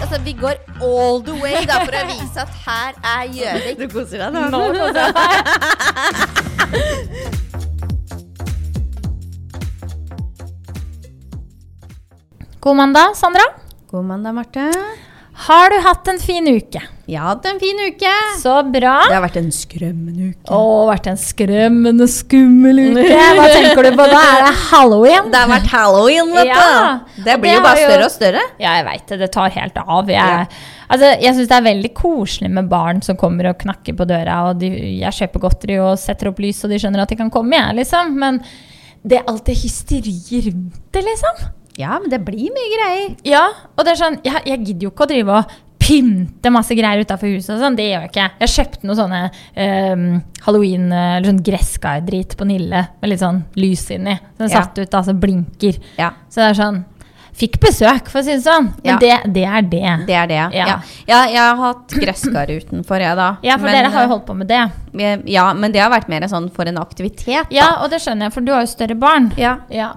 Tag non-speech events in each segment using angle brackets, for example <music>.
Altså, vi går all the way da, for å vise at her er Gjøvik. Du koser deg nå? Nå koser jeg meg. God mandag, Sandra. God mandag, Marte. Har du hatt en fin uke? Jeg har hatt en fin uke. Så bra. Det har vært en skremmende uke. Å, vært en skremmende skummel uke. Hva tenker du på da? Er det halloween? Det har vært halloween, vet Ja, du. Det blir det jo bare større jo- og større. Ja, jeg veit det. Det tar helt av. Jeg, Ja. altså, jeg syns det er veldig koselig med barn som kommer og knakker på døra, og de, jeg kjøper godteri og setter opp lys, og de skjønner at de kan komme, jeg, liksom. Men det er alltid hysteri rundt det, liksom. Ja, men det blir mye greier. Ja, og det er sånn, jeg, jeg gidder jo ikke å drive og pynte masse greier utafor huset og sånn. Det gjør jeg ikke. Jeg kjøpte noe sånne um, halloween- eller sånn gresskar-drit på Nille med litt sånn lys inni. Den Ja. satt ut, altså blinker. Ja, Så det er sånn Fikk besøk, for å si det sånn. Men Ja. det, det er det. det er det. Ja. Ja. jeg har hatt gresskar utenfor, jeg, da. Ja, for Men, dere har jo holdt på med det. eh, Ja, men det har vært mer sånn for en aktivitet, da. Ja, og det skjønner jeg, for du har jo større barn. Ja. Ja.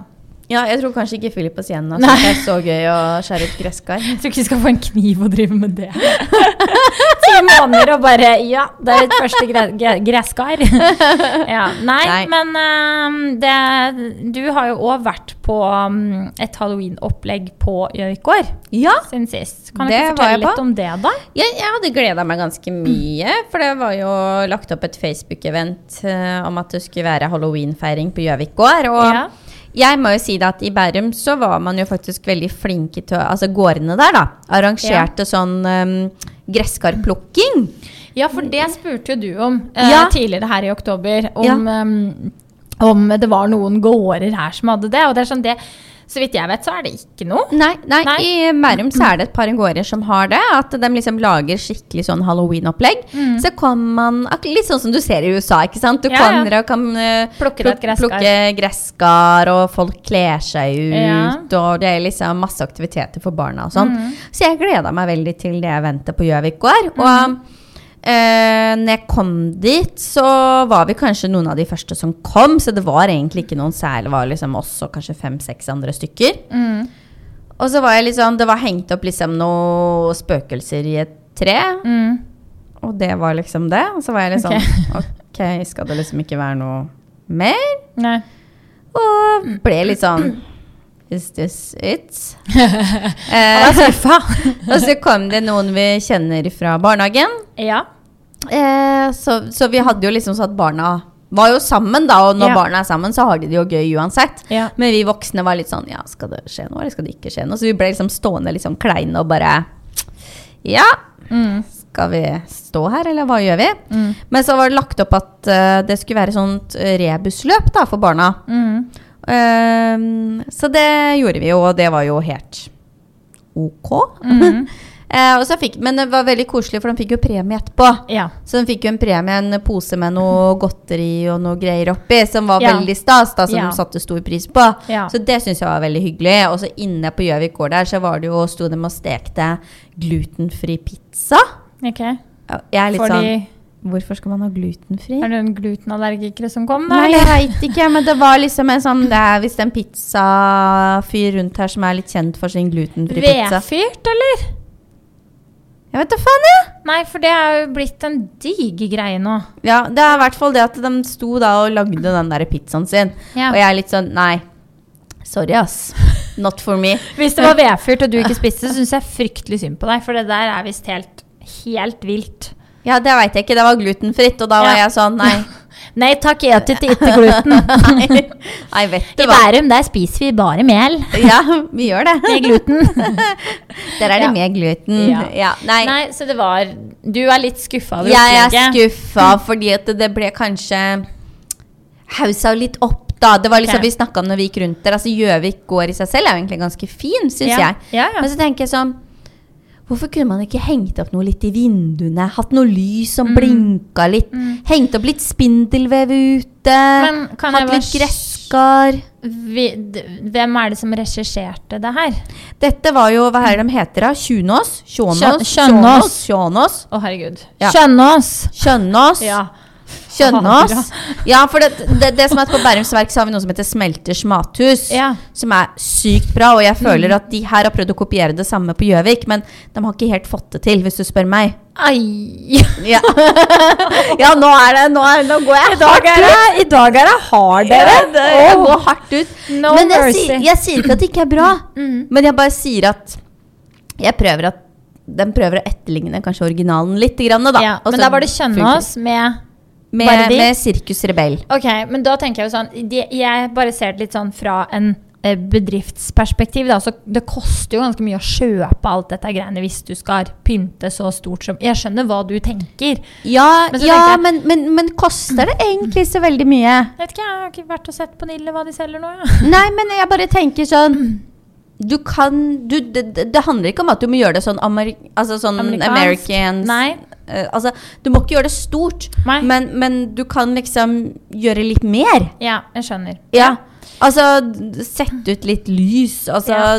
Ja, jeg tror kanskje ikke Philip og Sienna syns det er så gøy å skjære ut gresskar. Jeg tror ikke vi skal få en kniv og drive med det. <laughs> Ti måneder og bare Ja, det er ditt første gre gre gresskar. ja, nei, Nei. men ehm, det, du har jo òg vært på um, et halloween-opplegg på Gjøvik gård Ja, siden sist. Kan du ikke fortelle litt om det, da? jeg, jeg hadde gleda meg ganske mye. For det var jo lagt opp et Facebook-event uh, om at det skulle være halloweenfeiring på Gjøvik gård. Og Ja. Jeg må jo si det at i Bærum så var man jo faktisk veldig flinke til å Altså gårdene der, da. Arrangerte sånn um, gresskarplukking. Ja, for det spurte jo du om eh, Ja. tidligere her i oktober. Om, Ja. um, om det var noen gårder her som hadde det. Og det er sånn det Så vidt jeg vet, så er det ikke noe. Nei, nei, Nei. i Bærum så er det et par gårder som har det. At de liksom lager skikkelig sånn halloween-opplegg. Så kan man Litt sånn som du ser i USA, ikke sant. Du ja, Ja, ja. kommer og kan uh, Plukke gresskar. plukke gresskar, og folk kler seg ut. Ja. Og det er liksom masse aktiviteter for barna og sånn. Mm. Så jeg gleda meg veldig til det eventet på Gjøvik gård. Mm. Eh, når jeg kom dit, så var vi kanskje noen av de første som kom. Så det var egentlig ikke noen særlig. Det var liksom oss og kanskje fem-seks andre stykker. Mm. Og så var jeg sånn, det var hengt opp liksom noen spøkelser i et tre. Mm. Og det var liksom det. Og så var jeg litt sånn Ok, <laughs> skal det liksom ikke være noe mer? Nei. Og ble litt sånn Is this it? <laughs> Eh, <laughs> og så kom det noen vi kjenner fra barnehagen. Ja. Eh, så, så vi hadde jo liksom sånn at barna var jo sammen, da. Og når Ja. barna er sammen, så har de det jo gøy uansett. Ja. Men vi voksne var litt sånn Ja, skal det skje noe, eller skal det ikke skje noe? Så vi ble liksom stående litt sånn kleine og bare Ja, Mm. skal vi stå her, eller hva gjør vi? Mm. Men så var det lagt opp at uh, det skulle være sånt eh, rebusløp da, for barna. Mm. Um, så det gjorde vi jo, og det var jo helt ok. Mm. <laughs> Eh, og så fikk, men det var veldig koselig, for de fikk jo premie etterpå. Ja. Så de fikk jo en premie, en pose med noe godteri og noe greier oppi, som var Ja. veldig stas, da, som Ja. de satte stor pris på. Så det syns jeg var veldig hyggelig. Og så inne på Gjøvik gård der, så var det jo, sto de og stekte glutenfri pizza. Ok. Jeg er litt Fordi sånn Hvorfor skal man ha glutenfri? Er det en glutenallergikere som kom, da? Nei, jeg veit ikke, men det var liksom en sånn Det er visst en pizzafyr rundt her som er litt kjent for sin glutenfri pizza. Vedfyrt, eller? Jeg vet da faen, jeg! Nei, for det er jo blitt en diger greie nå. Ja, det er i hvert fall det at de sto da og lagde den der pizzaen sin. Ja. Og jeg er litt sånn Nei, sorry, ass. Not for me. <laughs> Hvis det var vedfyrt og du ikke spiste, så syns jeg fryktelig synd på deg. For det der er visst helt, helt vilt. Ja, det veit jeg ikke. Det var glutenfritt, og da var Ja. jeg sånn Nei. <laughs> Nei takk, jeg spiser ikke gluten. <laughs> Nei, vet du hva. Bærum der spiser vi bare mel Ja, vi gjør det. med gluten. <laughs> Der er det Ja. med gluten. Ja. Ja, nei. Nei, så det var Du er litt skuffa over Jeg er skuffa fordi at det ble kanskje haussa litt opp, da. Det var liksom okay. vi snakka om når vi gikk rundt der. Altså Gjøvik gård i seg selv er jo egentlig ganske fin, syns Ja. jeg. Ja, ja. Men så tenker jeg sånn Hvorfor kunne man ikke hengt opp noe litt i vinduene? Hatt noe lys som Mm. blinka litt? Hengt opp litt spindelvev ute? Hatt litt gresskar? Hvem er det som regisserte det her? Dette var jo Hva er det de heter, da? Tjunås? Tjånås? Skjø- Skjønnås. Å, herregud. Ja. Kjønnås Skjønnås? Ja. Skjønne oss. <laughs> Ja, for det, det, det som er at På Bærums Verk så har vi noe som heter Smelters mathus. Ja. Som er sykt bra. Og jeg føler at de her har prøvd å kopiere det samme på Gjøvik, men de har ikke helt fått det til, hvis du spør meg. Ai. Ja, <laughs> ja nå er det Nå, er, nå går jeg er det, i dag er det hard, dere. Ja, det, jeg går hardt ut. No men jeg, sier- jeg sier ikke at det ikke er bra, <clears throat> Mm. men jeg bare sier at jeg prøver at den prøver å etterligne kanskje originalen litt. Grann, da. Ja, men da var det Kjønnås med Med, med Sirkus Rebell. Ok, men da tenker jeg jo sånn de, Jeg bare ser det litt sånn fra en eh, bedriftsperspektiv. Da, så det koster jo ganske mye å kjøpe alt dette greiene hvis du skal pynte så stort som Jeg skjønner hva du tenker. Ja, Men ja jeg- men, men, men koster det egentlig så veldig mye? Jeg vet ikke, jeg har ikke vært og sett på Nille hva de selger nå. Ja. <laughs> Nei, men jeg bare tenker sånn Du kan du, det, det handler ikke om at du må gjøre det sånn, amer, altså sånn American Nei. Eh, altså, Du må ikke gjøre det stort, men, men du kan liksom gjøre litt mer. Ja, jeg skjønner. Ja. Altså sette ut litt lys. Altså Ja.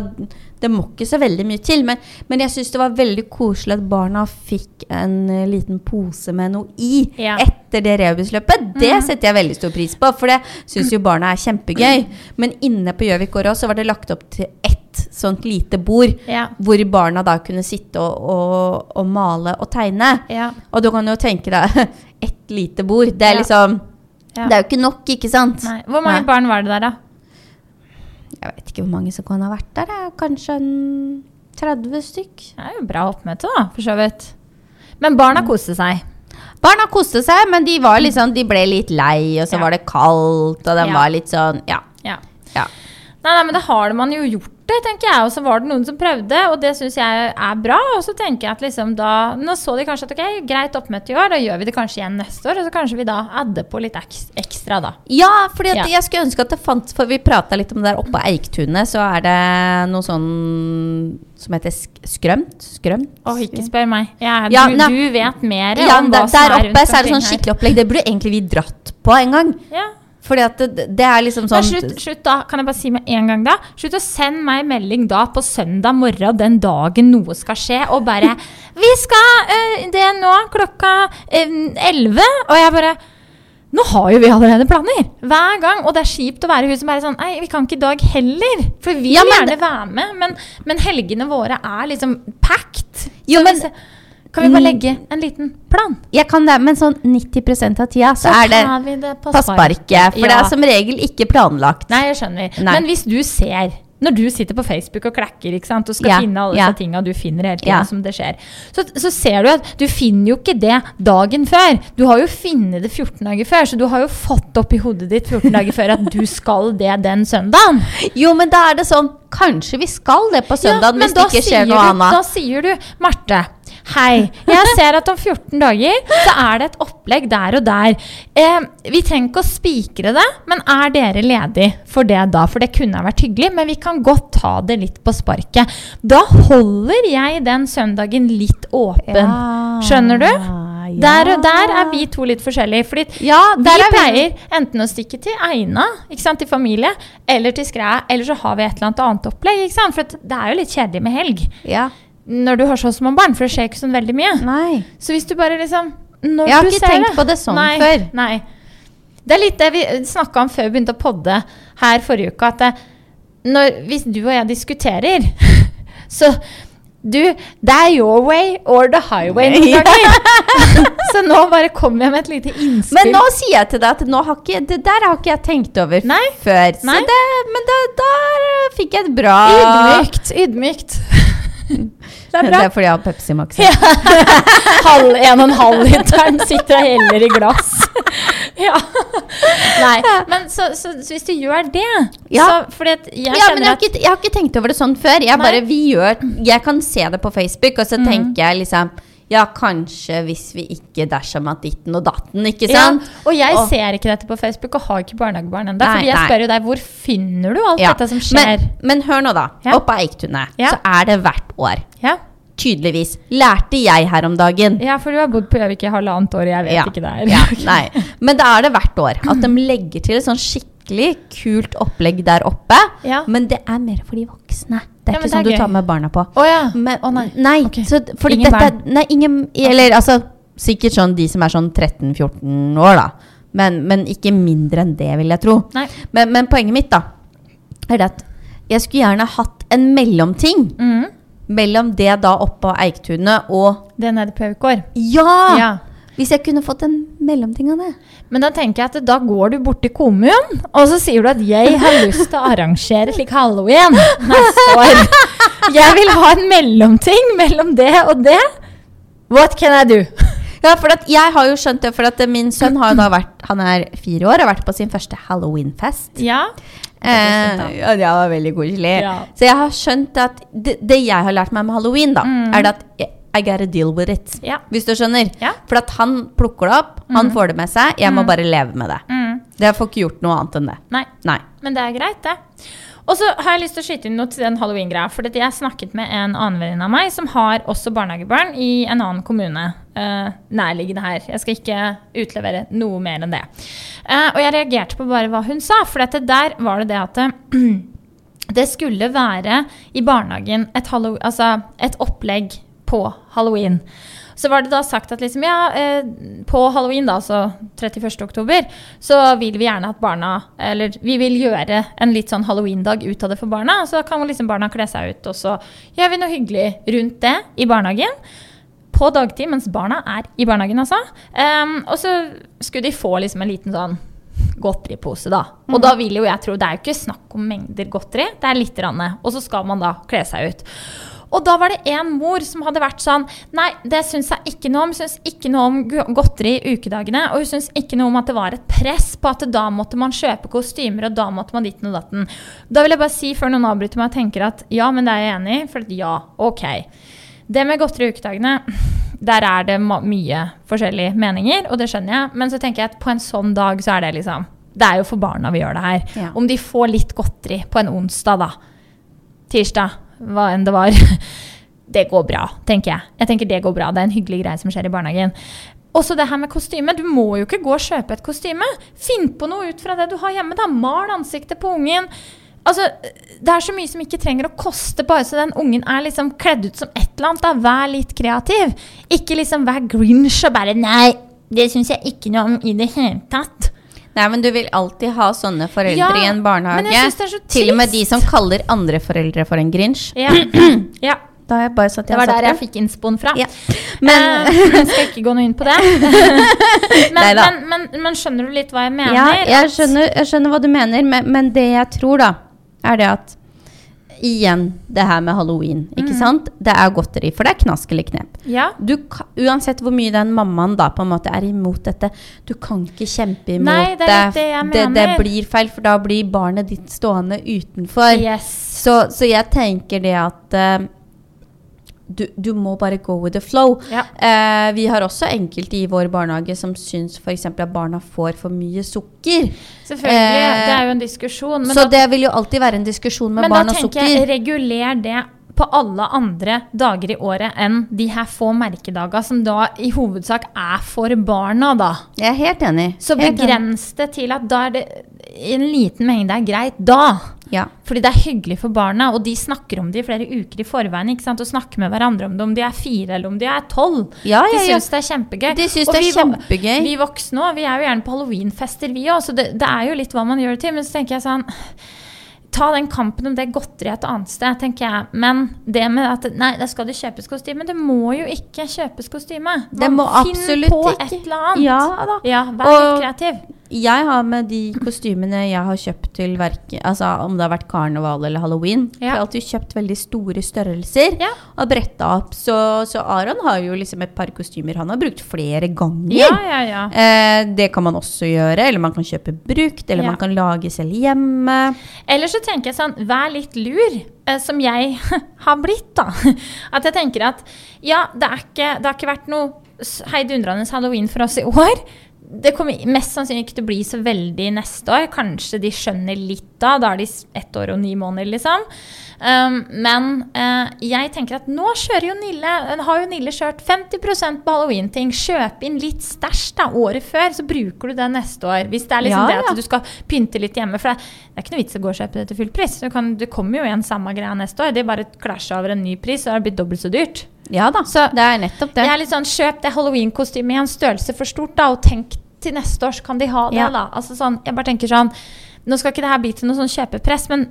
Det må ikke så veldig mye til. Men, men jeg syns det var veldig koselig at barna fikk en uh, liten pose med noe i Ja. etter det rebusløpet. Det setter jeg veldig stor pris på, for det syns jo barna er kjempegøy. <clears throat> Men inne på Gjøvik gård òg så var det lagt opp til ett sånt lite bord. Ja. Hvor barna da kunne sitte og, og, og male og tegne. Ja. Og du kan jo tenke deg <laughs> ett lite bord. Det er liksom Ja. Det er jo ikke nok, ikke sant? Nei. Hvor mange Nei. barn var det der, da? Jeg vet ikke hvor mange som kan ha vært der. er Kanskje en 30 stykk. Det er jo bra oppmøte, da, for så vidt. Men barna koste seg. Barna koste seg, men de, var liksom, de ble litt lei, og så Ja. var det kaldt, og den Ja. var litt sånn Ja. Ja. ja. Nei, nei, men det har man jo gjort det, tenker jeg. Og så var det noen som prøvde, og det syns jeg er bra. Og så tenker jeg at liksom da Nå så de kanskje at ok, greit oppmøte i år, da gjør vi det kanskje igjen neste år. Og så kanskje vi da adder på litt ekstra, da. Ja, for Ja. jeg skulle ønske at det fantes For vi prata litt om det der oppe på Eiktunet, så er det noe sånn som heter skrømt. Skrømt? Åh, ikke spør meg. Ja, du, ja, du vet mer Ja, om der, hva som der er oppe Der så er det sånn skikkelig opplegg. Det burde egentlig vi dratt på en gang. Ja. Fordi at det, det er liksom sånn slutt, slutt da, kan jeg bare si med en gang da Slutt å sende meg melding da på søndag morgen den dagen noe skal skje, og bare <laughs> 'Vi skal øh, det nå klokka eh, 11.' Og jeg bare nå har jo vi allerede planer! Hver gang. Og det er kjipt å være hun som bare sånn Nei, vi kan ikke i dag heller. For vi vil ja, gjerne være med, men, men helgene våre er liksom packed. Jo, men- kan vi bare Mm. legge en liten plan? Jeg kan det, men sånn 90% av tida så, er det det på, sparket. For det er som regel ikke planlagt. Nei, jeg skjønner. Nei. Men hvis du ser når du sitter på Facebook og klekker ikke sant, og skal Ja, finne alle ja. disse tinga du finner hele tiden, Ja. som det skjer, så, så ser du at du finner jo ikke det dagen før. Du har jo funnet det 14 dager før, så du har jo fått opp i hodet ditt 14 dager før at du <laughs> skal det den søndagen. Jo, men da er det sånn Kanskje vi skal det på søndagen ja, hvis det ikke skjer noe annet. Da sier du, Marte, hei, jeg ser at om 14 dager så er det et opplegg der og der. Eh, vi trenger ikke å spikre det, men er dere ledig for det da? For det kunne ha vært hyggelig, men vi kan godt ta det litt på sparket. Da holder jeg den søndagen litt åpen. Skjønner du? Der og der er vi to litt forskjellige. Fordi Ja, vi der er vi- pleier enten å stikke til Eina, ikke sant, til familie, eller til Skræ, eller så har vi et eller annet opplegg. For det er jo litt kjedelig med helg Ja. Når du har så små barn, for det skjer ikke sånn veldig mye. Nei. Så hvis du bare liksom når Jeg har ikke tenkt på det sånn nei, før. Nei. Det er litt det vi snakka om før vi begynte å podde her forrige uke, at det, når, hvis du og jeg diskuterer, <laughs> så du, det er your way or the highway noen ganger. <laughs> så nå bare kommer jeg med et lite innspill. Men nå sier jeg til deg at har ikke, det der har ikke jeg tenkt over Nei. før. Så Nei. det, men da, fikk jeg et bra Ydmykt. Ydmykt. Det er Det er fordi jeg har Pepsi Max. Ja. <laughs> halv, en og en halv literen sitter og heller i glass. ja. Nei, men så, så, så hvis du gjør det Ja. så, fordi at jeg Ja, men jeg har, ikke, jeg har ikke tenkt over det sånn før. Jeg Nei. bare, vi gjør, jeg kan se det på Facebook, og så tenker jeg liksom Ja, kanskje hvis vi ikke dersom at ditten og datten, ikke ja, sant? Og jeg Og- ser ikke dette på Facebook og har ikke barnehagebarn ennå. Fordi jeg spør jo deg hvor finner du alt Ja. dette som skjer? Men, men hør nå, da. Ja. Oppe på Eiktunet Ja. så er det hvert år. ja. Tydeligvis. Lærte jeg her om dagen. ja, for du har bodd på Gjøvik i halvannet år, og jeg vet Ja. ikke det her. Ja. <laughs> Men da er det hvert år at de legger til et sånn skikkelig kult opplegg der oppe. Ja. Men det er mer for de voksne. Det er Ja, ikke sånn du tar med barna på. Å ja. Men, Å nei. Ok. så, fordi Ingen dette, barn. Nei, ingen Eller altså Sikkert sånn de som er sånn 13-14 år, da. Men, men ikke mindre enn det, vil jeg tro. Nei. Men, men poenget mitt, da, er det at jeg skulle gjerne hatt en mellomting. Mm. Mellom det da oppå Eiktunet og Det nede på Aukår. Ja! Ja. Hvis jeg kunne fått en mellomting av det. Men da tenker jeg at da går du bort til kommunen, og så sier du at jeg har lyst til å arrangere slik halloween neste år. Jeg vil ha en mellomting mellom det og det. What can I do? Ja, for at jeg har jo skjønt det, for at min sønn har jo da vært Han er fire år og har vært på sin første halloweenfest. Ja. Eh, ja, det var veldig koselig. Ja. Så jeg har skjønt at det, det jeg har lært meg med halloween, da, Mm. er det at jeg- I gotta deal with it. Ja. Hvis du skjønner. Ja. For at han plukker det opp, han får det med seg, jeg må bare leve med det. Mm. Jeg får ikke gjort noe annet enn det. Nei. Nei. Men det er greit, det. Og så har jeg lyst til å skyte inn noe til den halloween-greia. For jeg snakket med en annen venninne av meg som har også barnehagebarn i en annen kommune. Uh, nærliggende her. Jeg skal ikke utlevere noe mer enn det. Uh, og jeg reagerte på bare hva hun sa. For der var det det at <clears throat> det skulle være i barnehagen et, altså et opplegg på halloween. Så var det da sagt at liksom, ja, eh, på halloween, da, altså 31. oktober, så vil vi gjerne at barna Eller vi vil gjøre en litt sånn halloween-dag ut av det for barna. Så da kan liksom barna kle seg ut, og så gjør vi noe hyggelig rundt det i barnehagen. På dagtid, mens barna er i barnehagen, altså. Um, og så skulle de få liksom en liten sånn godteripose, da. Og da vil jo jeg tro Det er jo ikke snakk om mengder godteri, det er litt. grann. og så skal man da kle seg ut. Og da var det en mor som hadde vært sånn Nei, det syns jeg ikke noe om. Syns ikke noe om godteri i ukedagene. Og hun syns ikke noe om at det var et press på at da måtte man kjøpe kostymer, og da måtte man ditten og datten. Da vil jeg bare si, før noen avbryter meg, og tenker at ja, men det er jeg enig i. For ja, ok. Det med godteri i ukedagene, der er det mye forskjellige meninger, og det skjønner jeg. Men så tenker jeg at på en sånn dag så er det liksom Det er jo for barna vi gjør det her. Ja. Om de får litt godteri på en onsdag, da. Tirsdag, hva enn det var. <laughs> Det går bra, tenker jeg. Jeg tenker Det går bra. Det er en hyggelig greie som skjer i barnehagen. Også det her med kostyme. Du må jo ikke gå og kjøpe et kostyme. Finn på noe ut fra det du har hjemme. da. Mal ansiktet på ungen. Altså, Det er så mye som ikke trenger å koste, bare så den ungen er liksom kledd ut som et eller annet. da. Vær litt kreativ. Ikke liksom vær Grinch og bare Nei, det syns jeg ikke noe om i det hele tatt. Nei, men du vil alltid ha sånne foreldre Ja, i en barnehage. men jeg synes det er så Til og med de som kaller andre foreldre for en grinch. Ja. <clears throat> ja. Da jeg bare satt Det var der jeg fikk innspoen fra. Ja. Men eh, <laughs> jeg skal ikke gå noe inn på det. <laughs> men, men, men, men skjønner du litt hva jeg mener? Ja, jeg skjønner, jeg skjønner hva du mener, men, men det jeg tror, da, er det at Igjen det her med halloween. Ikke sant? Det er godteri, for det er knask eller knep. Ja. Du, uansett hvor mye den mammaen da på en måte er imot dette, du kan ikke kjempe imot Nei, det det Det, det blir feil, for da blir barnet ditt stående utenfor. Yes. Så, så jeg tenker det at eh, du, du må bare go with the flow. Ja. Eh, vi har også enkelte i vår barnehage som syns f.eks. at barna får for mye sukker. Selvfølgelig. Eh, det er jo en diskusjon. Men så da, det vil jo alltid være en diskusjon med barn og sukker. men da tenker jeg reguler det på alle andre dager i året enn de her få merkedager, som da i hovedsak er for barna, da. Jeg er helt enig. Så Helt begrens det til at da er det en liten mengde er greit da. Ja. Fordi det er hyggelig for barna, og de snakker om det i flere uker i forveien. ikke sant? Og snakker med hverandre om det, om de er fire eller om de er tolv. Ja, ja, de syns det er kjempegøy. De syns det er vi kjempegøy. Vi voksne òg, vi er jo gjerne på halloweenfester, vi òg, så det, det er jo litt hva man gjør det til. Men så tenker jeg sånn Ta den kampen om det godteriet et annet sted, tenker jeg. Men det med at Nei, da skal det kjøpes kostyme. Det må jo ikke kjøpes kostyme. Det Man absolutt finner Finn på et eller annet. Ja da. Ja, vær Og- litt kreativ. Jeg har med de kostymene jeg har kjøpt til verk, altså om det har vært karneval eller halloween, Ja. jeg har alltid kjøpt veldig store størrelser Ja. og bretta opp. Så, så Aron har jo liksom et par kostymer han har brukt flere ganger. Ja, ja, ja. Eh, det kan man også gjøre, eller man kan kjøpe brukt, eller man kan lage selv hjemme. Eller så tenker jeg sånn, vær litt lur, eh, som jeg <laughs> har blitt, da. At jeg tenker at ja, det, ikke, det har ikke vært noe heidundrende halloween for oss i år. Det kommer mest sannsynlig ikke til å bli så veldig neste år. Kanskje de skjønner litt da. Da er de ett år og ni måneder, liksom. Um, men uh, jeg tenker at nå kjører jo Nille har jo Nille kjørt 50 på halloween-ting. Kjøp inn litt stæsj da, året før, så bruker du det neste år. Hvis det er liksom Ja, det ja. at du skal pynte litt hjemme. For det, er ikke noe vits å gå og kjøpe det til full pris. Du kan, det kommer jo igjen samme greia neste år. Det bare klasjer over en ny pris, og det blitt dobbelt så dyrt. Ja da, Så det er nettopp det. Jeg er litt sånn, Kjøp det halloweenkostymet i en størrelse for stort, da, og tenk til neste år, så kan de ha det. Ja. da. Altså sånn, jeg bare tenker sånn, Nå skal ikke det her bli til noe sånn kjøpepress, men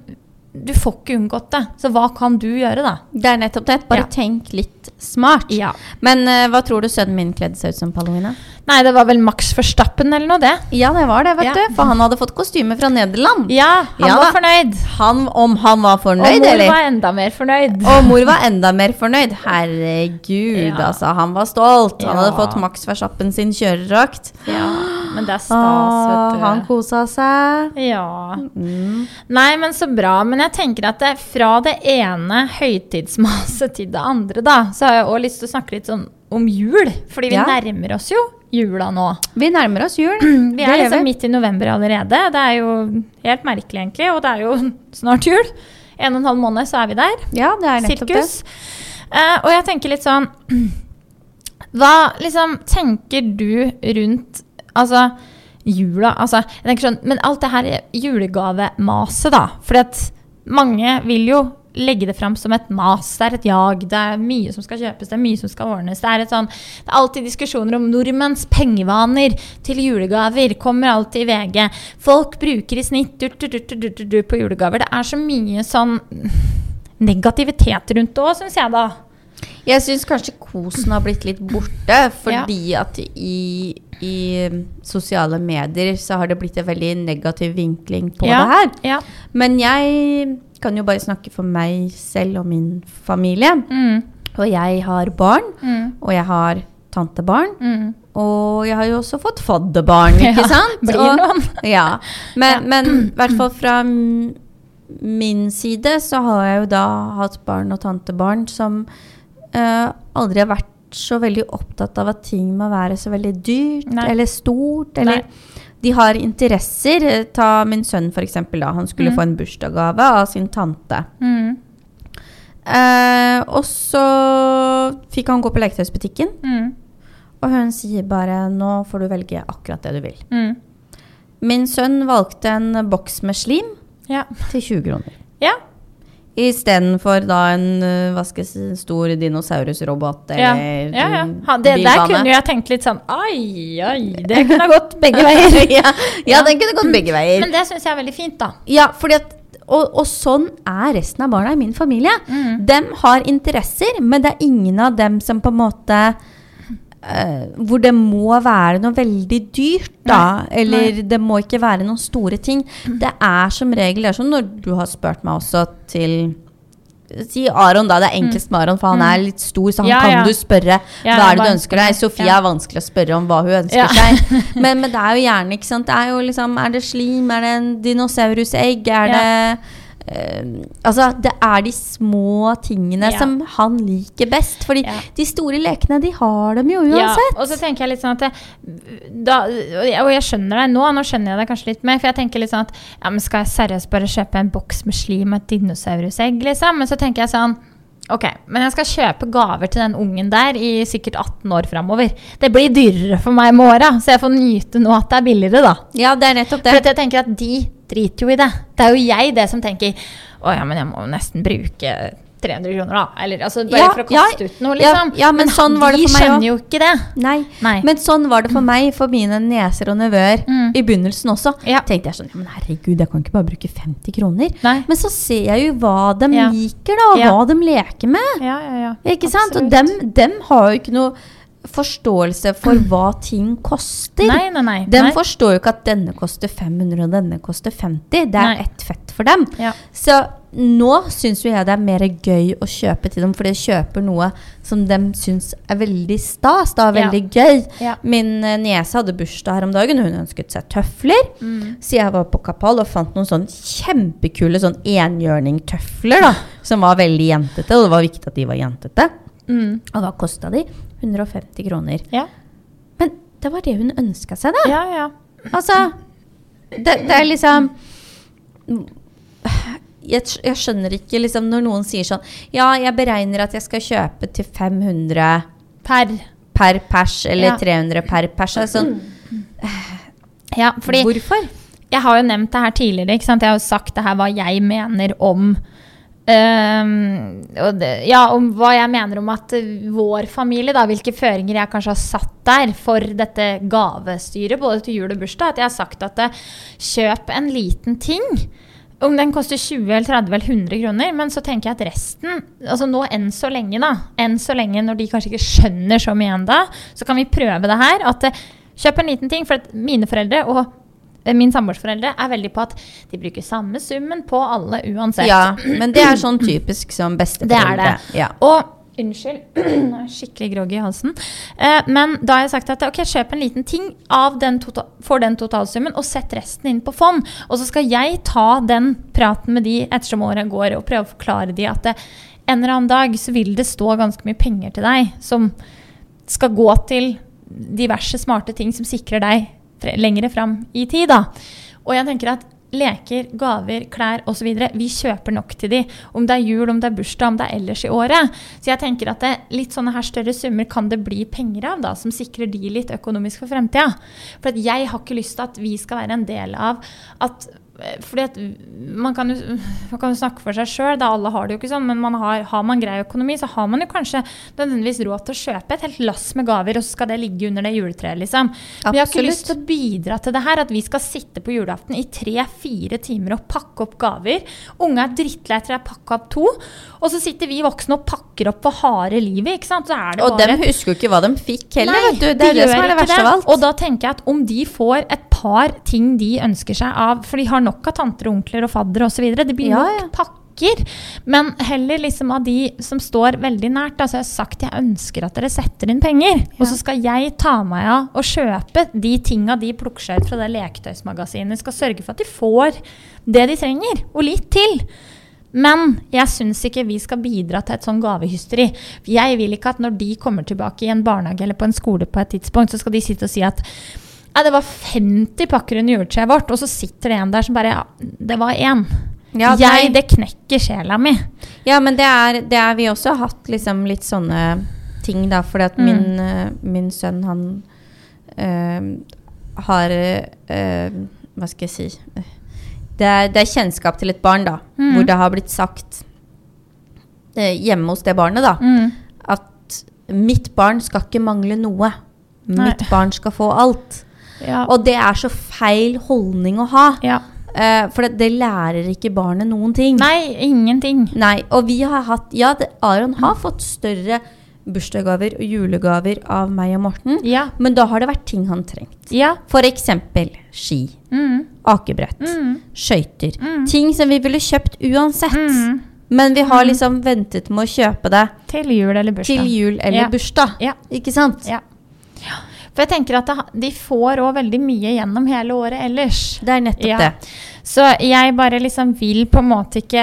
du får ikke unngått det. Så hva kan du gjøre, da? Det er nettopp det. Bare Ja. tenk litt smart. Ja. Men uh, hva tror du sønnen min kledde seg ut som på halloween? Nei, det var vel Max Verstappen eller noe, det. Ja, det var det, vet Ja. du. For han hadde fått kostyme fra Nederland. Ja, han var fornøyd. Han, om han var fornøyd Og mor eller? var enda mer fornøyd. Og mor var enda mer fornøyd. Herregud, Ja. altså. Han var stolt. Han hadde fått Max Verstappen sin kjørerakt Ja, men det er stas, vet du. han kosa seg. Ja. Mm. Nei, men så bra. Men jeg tenker at det, fra det ene høytidsmaset til det andre, da, så har jeg òg lyst til å snakke litt sånn om jul. Fordi vi Ja. nærmer oss jo jula nå. Vi nærmer oss jul. <clears throat> Vi er liksom midt i november allerede. Det er jo helt merkelig, egentlig. Og det er jo <laughs> snart jul. En og en halv måned, så er vi der. Ja, det er nettopp det. Sirkus. Eh, og jeg tenker litt sånn <clears throat> Hva liksom tenker du rundt Altså jula altså, jeg tenker sånn, Men alt det her julegavemaset, da. At mange vil jo legge det fram som et mas. Det er et jag. Det er mye som skal kjøpes, det er mye som skal ordnes. Det er, sånn, det er alltid diskusjoner om nordmenns pengevaner til julegaver. Kommer alltid i VG. Folk bruker i snitt du, du, du, du, du, du, du, på julegaver. Det er så mye sånn negativitet rundt det òg, syns jeg, da. Jeg syns kanskje kosen har blitt litt borte, fordi at i, i sosiale medier så har det blitt en veldig negativ vinkling på Ja, det her. Ja. Men jeg kan jo bare snakke for meg selv og min familie. Mm, Og jeg har barn, mm, og jeg har tantebarn. mm. Og jeg har jo også fått fadderbarn, ikke <laughs> Ja, sant? blir noen. <laughs> Ja. Men, Ja. men <clears throat> i hvert fall fra min side så har jeg jo da hatt barn og tantebarn som aldri har vært så veldig opptatt av at ting må være så veldig dyrt Nei. eller stort. Eller de har interesser. Eh, Ta min sønn for eksempel da. Han skulle Mm. få en bursdagsgave av sin tante. Mm, Eh, og så fikk han gå på leketøysbutikken, mm, og hun sier bare 'nå får du velge akkurat det du vil'. mm. Min sønn valgte en boks med slim Ja. til 20 kroner. Istedenfor da en øh, hva skal jeg si, stor dinosaurusrobot eller ja, ja. ja. Det, der kunne jeg tenkt litt sånn Ai, ai, <laughs> det kunne ha gått begge veier. <laughs> ja, ja, den kunne gått begge veier. Men det syns jeg er veldig fint, da. Ja, fordi at, og, og sånn er resten av barna i min familie. Mm. De har interesser, men det er ingen av dem som på en måte eh, hvor det må være noe veldig dyrt, da. Nei, Eller det må ikke være noen store ting. Det er som regel det er sånn når du har spurt meg også til Si Aron, da. Det er enklest med Aron, for han er litt stor, så han Mm. Ja, kan ja. du spørre Ja, hva er det du ønsker deg. Sofie er vanskelig å spørre om hva hun ønsker seg. <laughs> Men, men det er jo gjerne, ikke sant. Det er jo liksom Er det slim? Er det en dinosaurusegg? Er det eh, Altså, det er de små tingene Ja. som han liker best. Fordi Ja. de store lekene, de har dem jo Ja, uansett. og så tenker jeg litt sånn at det, da, Og jeg- jeg skjønner deg nå, nå skjønner jeg det kanskje litt mer. For jeg tenker litt sånn at ja, men skal jeg seriøst bare kjøpe en boks med slim og et dinosaurusegg, liksom? Men så tenker jeg sånn Ok, men jeg skal kjøpe gaver til den ungen der i sikkert 18 år framover. Det blir dyrere for meg med åra, så jeg får nyte nå at det er billigere, da. Ja, det er nettopp For det. at jeg tenker at de driter jo i det. Det er jo jeg det som tenker Å ja, men jeg må nesten bruke 300 kroner, da. Eller altså bare Ja, for å ja, ut noe, liksom. ja, men sånn var det for meg skjønner jo ikke det. Nei. Nei. Men sånn var det for meg, for mine nieser og nevøer, Mm. i begynnelsen også. Ja. Tenkte jeg sånn ja, Men herregud, jeg kan ikke bare bruke 50 kroner. Nei. Men så ser jeg jo hva de liker, da, og hva de leker med. Ja, ja, ja. Ikke sant? Og dem, dem har jo ikke noe forståelse for hva ting koster. Nei, nei, nei. De forstår jo ikke at denne koster 500 og denne koster 50. Det er ett fett for dem. Ja. Så nå syns jo jeg det er mer gøy å kjøpe til dem, for de kjøper noe som de syns er veldig stas. Da, veldig gøy. Ja. Min eh, niese hadde bursdag her om dagen, hun ønsket seg tøfler. Mm. Så jeg var på Kapal og fant noen sånn kjempekule sånn enhjørningtøfler. da, Som var veldig jentete, og det var viktig at de var jentete. Mm. Og hva kosta de 150 kroner. Ja. Men det var det hun ønska seg, da. ja, ja. Altså Det, det er liksom jeg, jeg skjønner ikke liksom når noen sier sånn Ja, jeg beregner at jeg skal kjøpe til 500 Per. per pers, eller Ja. 300 per pers. Altså, Ja, fordi hvorfor? jeg har jo nevnt det her tidligere. Jeg har jo sagt det her hva jeg mener om Ehm, og det, ja, om hva jeg mener om at vår familie, da, hvilke føringer jeg kanskje har satt der for dette gavestyret, både til jul og bursdag, at jeg har sagt at eh, kjøp en liten ting. Om den koster 20 eller 30 eller 100 kroner, men så tenker jeg at resten altså nå enn så lenge, da, enn så lenge når de kanskje ikke skjønner så mye ennå, så kan vi prøve det her. at eh, Kjøp en liten ting, for mine foreldre og min samboersforeldre er veldig på at de bruker samme summen på alle uansett. Ja, men det er sånn typisk som besteforeldre. <clears throat> Det er det. Ja. Og Unnskyld, <clears throat> nå er jeg skikkelig groggy i halsen. Eh, men da har jeg sagt at ok, kjøp en liten ting av den total, for den totalsummen, og sett resten inn på fond. Og så skal jeg ta den praten med de ettersom året går, og prøve å forklare de at det, en eller annen dag så vil det stå ganske mye penger til deg som skal gå til diverse smarte ting som sikrer deg lengre fram i tid. Da. Og jeg tenker at leker, gaver, klær osv. Vi kjøper nok til de. Om det er jul, om det er bursdag, om det er ellers i året. Så jeg tenker at det, litt sånne her større summer kan det bli penger av, da, som sikrer de litt økonomisk for fremtida. For jeg har ikke lyst til at vi skal være en del av at fordi at man kan, jo, man kan jo snakke for seg sjøl, alle har det jo ikke sånn, men man har, har man grei økonomi, så har man jo kanskje nødvendigvis råd til å kjøpe et helt lass med gaver, og så skal det ligge under det juletreet, liksom. Men jeg har ikke lyst til å bidra til det her, at vi skal sitte på julaften i tre-fire timer og pakke opp gaver. Unge er drittlei etter å ha pakka opp to, og så sitter vi voksne og pakker opp for harde livet, ikke sant. Så det Og dem husker jo ikke hva de fikk heller, Nei, vet du. Det de er det som gjør er det verste av alt. Og da tenker jeg at om de får et par ting de ønsker seg av, for de har nok av tanter og onkler og faddere osv., det blir Ja, nok ja. pakker. Men heller liksom av de som står veldig nært. Altså jeg har sagt jeg ønsker at dere setter inn penger. Og så skal jeg ta meg av å kjøpe de tinga de plukker seg ut fra det leketøysmagasinet. Skal sørge for at de får det de trenger, og litt til. Men jeg syns ikke vi skal bidra til et sånn gavehysteri. Jeg vil ikke at når de kommer tilbake i en barnehage eller på en skole på et tidspunkt, så skal de sitte og si at ja, det var 50 pakker under juletreet vårt, og så sitter det en der som bare Ja, det var én. Ja, jeg, det knekker sjela mi. Ja, men det er, det er vi også har hatt liksom litt sånne ting, da. Fordi at Mm. min, eh, min sønn, han øh, har øh, Hva skal jeg si det er, det er kjennskap til et barn, da. Mm. Hvor det har blitt sagt øh, hjemme hos det barnet, da. Mm. At mitt barn skal ikke mangle noe. Nei. Mitt barn skal få alt. Ja. Og det er så feil holdning å ha. ja. Uh, for det, det lærer ikke barnet noen ting. Nei, ingenting. Nei, og vi har hatt Ja, det, Aron har fått større bursdagsgaver og julegaver av meg og Morten, Ja. men da har det vært ting han trengt. Ja. Eksempel ski, Mm. akebrett, Mm. skøyter. Mm. Ting som vi ville kjøpt uansett. Mm. Men vi har liksom ventet med å kjøpe det Til jul eller bursdag. til jul eller Ja. bursdag. Ja. Ikke sant? Ja. Ja. For jeg tenker at de får òg veldig mye gjennom hele året ellers. Det er nettopp Ja. det. Så jeg bare liksom vil på en måte ikke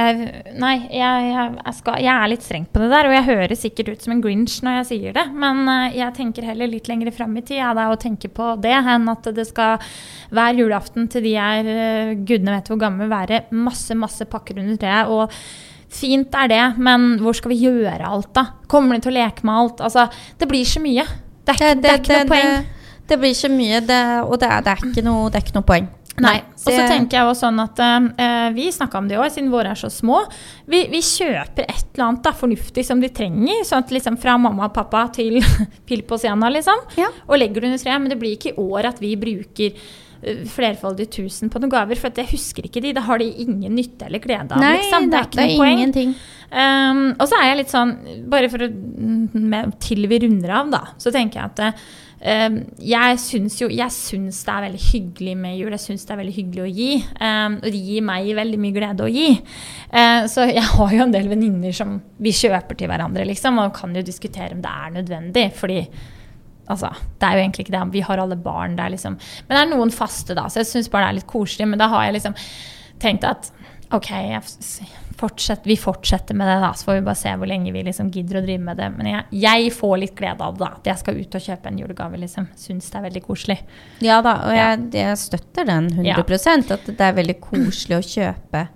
Nei, jeg, jeg, skal, jeg er litt streng på det der, og jeg høres sikkert ut som en grinch når jeg sier det, men eh, jeg tenker heller litt lenger fram i tid ja, er å tenke på det enn at det skal hver julaften til de er uh, gudene vet hvor gamle, være masse, masse pakker under treet. og Fint er det, men hvor skal vi gjøre alt, da? Kommer de til å leke med alt? Altså, det blir så mye. Det er, ikke- det, er ikke noe poeng. Det, det blir ikke mye, det, og det er, det, ikke noe, det er ikke noe poeng. Nei. Og så tenker jeg også sånn at eh, Vi snakka om det òg, siden våre er så små. Vi, vi kjøper et eller annet da, fornuftig som de trenger. Sånn at liksom fra mamma og pappa til <laughs> pill på scenen, liksom. Ja. Og legger det under treet. Men det blir ikke i år at vi bruker flerfoldige tusen på noen gaver. For at jeg husker ikke de. Da har de ingen nytte eller glede av. Nei, liksom. Det er ikke noe poeng. ingenting. Um, og så er jeg litt sånn, bare for å, med, til vi runder av, da, så tenker jeg at um, jeg syns jo jeg syns det er veldig hyggelig med jul. Jeg syns det er veldig hyggelig å gi. Um, og det gir meg veldig mye glede å gi. Uh, så jeg har jo en del venninner som vi kjøper til hverandre, liksom, og kan jo diskutere om det er nødvendig. fordi Altså, det er jo egentlig ikke det. Vi har alle barn der, liksom. Men det er noen faste, da, så jeg syns bare det er litt koselig. Men da har jeg liksom tenkt at OK, fortsett, vi fortsetter med det, da. Så får vi bare se hvor lenge vi liksom gidder å drive med det. Men jeg, jeg får litt glede av det, da. At jeg skal ut og kjøpe en julegave, liksom. Syns det er veldig koselig. Ja da, og jeg, jeg støtter den 100 Ja. At det er veldig koselig å kjøpe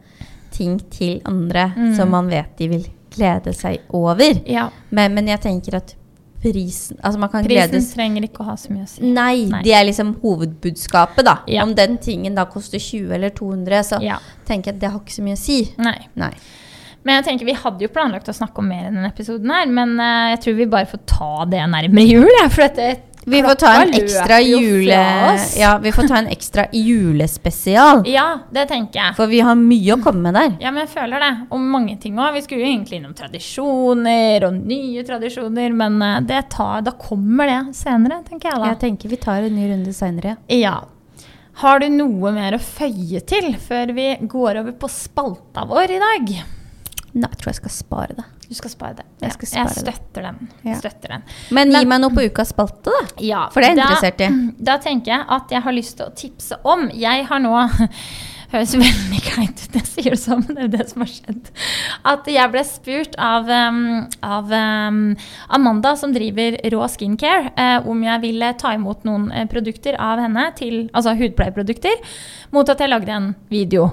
ting til andre Mm. som man vet de vil glede seg over. Ja. Men, men jeg tenker at prisen Altså, man kan Prisen gledes trenger ikke å ha så mye å si. Nei, Nei. det er liksom hovedbudskapet, da. Ja. Om den tingen da koster 20 eller 200, så Ja. tenker jeg at det har ikke så mye å si. Nei. Nei. Men jeg tenker, vi hadde jo planlagt å snakke om mer enn denne episoden her, men eh, jeg tror vi bare får ta det nærmere jul, Ja, For dette Vi får ta en ekstra jule... Ja, vi får ta en ekstra julespesial. <laughs> Ja, det tenker jeg. For vi har mye å komme med der. Ja, men jeg føler det. Og mange ting òg. Vi skulle jo egentlig innom tradisjoner og nye tradisjoner, men eh, det tar, da kommer det senere, tenker jeg da. Jeg tenker vi tar en ny runde seinere. Ja. Har du noe mer å føye til før vi går over på spalta vår i dag? Nei, jeg tror jeg skal spare det. Du skal spare det. Jeg spare jeg støtter den. Ja. Støtter den. Men gi Men- meg noe på ukas spalte, da. Ja, For det er jeg interessert i. <clears throat> Da tenker jeg at jeg har lyst til å tipse om Jeg har nå <laughs> Høres veldig kleint ut når jeg sier det sånn, men det er jo det som har skjedd. At jeg ble spurt av, av Amanda, som driver Rå Skincare, eh, om jeg ville ta imot noen eh, produkter av henne, til, altså hudpleieprodukter, mot at jeg lagde en video.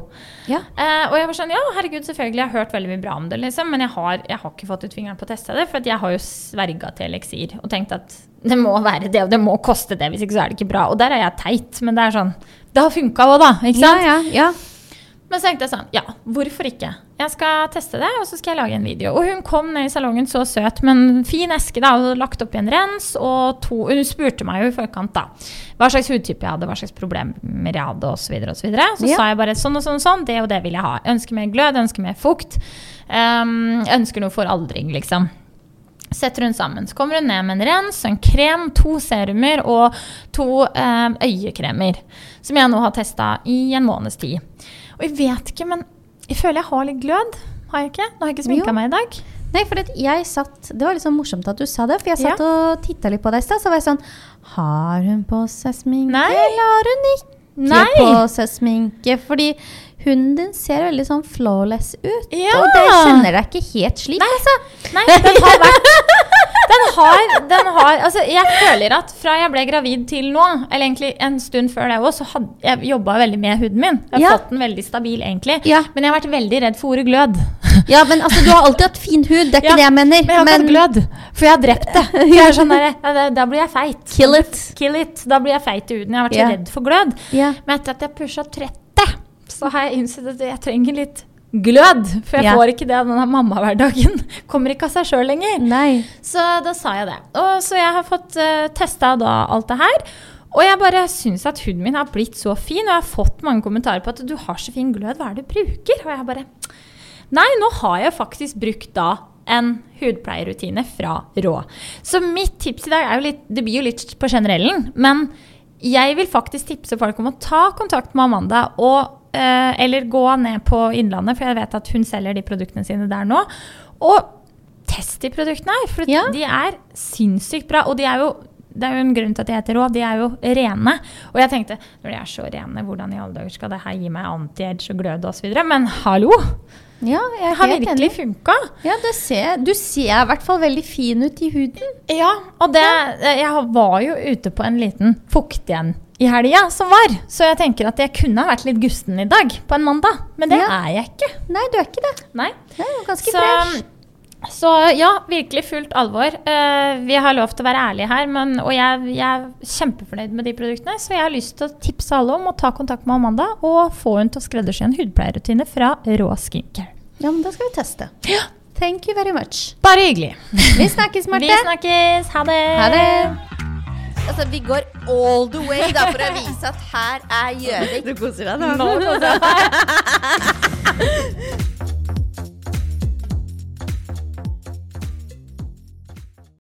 Ja. Eh, og jeg var sånn, ja, herregud, selvfølgelig, jeg har hørt veldig mye bra om det, liksom, men jeg har, jeg har ikke fått ut fingeren på å teste det, for jeg har jo sverga til eliksir og tenkt at det må være det, og det må koste det, hvis ikke så er det ikke bra. Og der er jeg teit, men det er sånn, det har funka òg, da, ikke sant? ja, ja. Men så tenkte jeg sånn, ja, hvorfor ikke? Jeg skal teste det, og så skal jeg lage en video. Og hun kom ned i salongen så søt, men fin eske da, og lagt opp i en rens, og to, hun spurte meg jo i forkant da, hva slags hudtype jeg hadde, hva slags problemer jeg hadde, og så og så videre. Så Ja. sa jeg bare sånn og sånn og sånn, det og det vil jeg ha. Jeg ønsker mer glød, jeg ønsker mer fukt, um, jeg ønsker noe for aldring, liksom. Setter hun sammen. Så kommer hun ned med en rens, en krem, to serumer og to eh, øyekremer. Som jeg nå har testa i en måneds tid. Og jeg vet ikke, men jeg føler jeg har litt glød. Har jeg ikke? Nå har jeg ikke sminka meg i dag. Nei, for jeg satt Det var litt sånn morsomt at du sa det, for jeg satt Ja. og titta litt på deg i stad. Så var jeg sånn Har hun på seg sminke, Nei. eller har hun ikke Nei. på seg sminke? Fordi hunden din ser veldig sånn flawless ut. Ja. Og det kjenner deg ikke helt slik, altså. Nei, den har vært Den har, den har Altså, jeg føler at fra jeg ble gravid til nå, eller egentlig en stund før det òg, så hadde jeg jobba veldig med huden min. Jeg har Ja. fått den veldig stabil, egentlig. Ja. Men jeg har vært veldig redd for ordet glød. Ja, men altså, du har alltid hatt fin hud, det er ikke Ja, det jeg mener. Men jeg har ikke hatt glød, for jeg har drept det. Jeg sånn der, da- da blir jeg feit. Kill it. Kill it. Da blir jeg feit i huden. Jeg har vært så redd for glød. Ja. Men etter at jeg pusha 30, så har jeg innsett at jeg trenger litt glød. For jeg Ja. får ikke det av denne mammahverdagen. <laughs> Kommer ikke av seg sjøl lenger. Nei. Så da sa jeg det. Og så jeg har fått uh, testa da alt det her. Og jeg bare syns at huden min har blitt så fin, og jeg har fått mange kommentarer på at du har så fin glød, hva er det du bruker? Og jeg bare Nei, nå har jeg faktisk brukt da en hudpleierrutine fra Rå. Så mitt tips i dag er jo litt Det blir jo litt på generellen, men jeg vil faktisk tipse folk om å ta kontakt med Amanda og eh, eller gå ned på Innlandet, for jeg vet at hun selger de produktene sine der nå. Og test de produktene her, for Ja. de er sinnssykt bra. Og de er jo det er jo en grunn til at de heter rå. De er jo rene. Og jeg tenkte når de er så rene, hvordan i alle dager skal det her gi meg anti-edge og glød osv.? Men hallo! Ja, jeg Det er har helt virkelig enig. funka. Ja, det ser, du ser i hvert fall veldig fin ut i huden. Ja, og det Jeg var jo ute på en liten fukt igjen i helga som var. Så jeg tenker at jeg kunne ha vært litt gusten i dag på en mandag. Men det Ja. er jeg ikke. Nei, du er ikke det. Nei. Det er ganske Så, fresh. så ja, virkelig fullt alvor. Uh, vi har lov til å være ærlige her, men, og jeg, jeg er kjempefornøyd med de produktene. Så jeg har lyst til å tipse alle om å ta kontakt med Amanda og få henne til å skreddersy en hudpleierrutine fra Rå Skincare. Ja, men da skal vi teste. Thank you very much. Bare hyggelig. Vi snakkes, <laughs> Marte. Vi snakkes. Ha det. Ha det. Altså, vi går all the way da, for å vise at her er Gjøvik. Du koser deg Nå koser jeg meg. <laughs>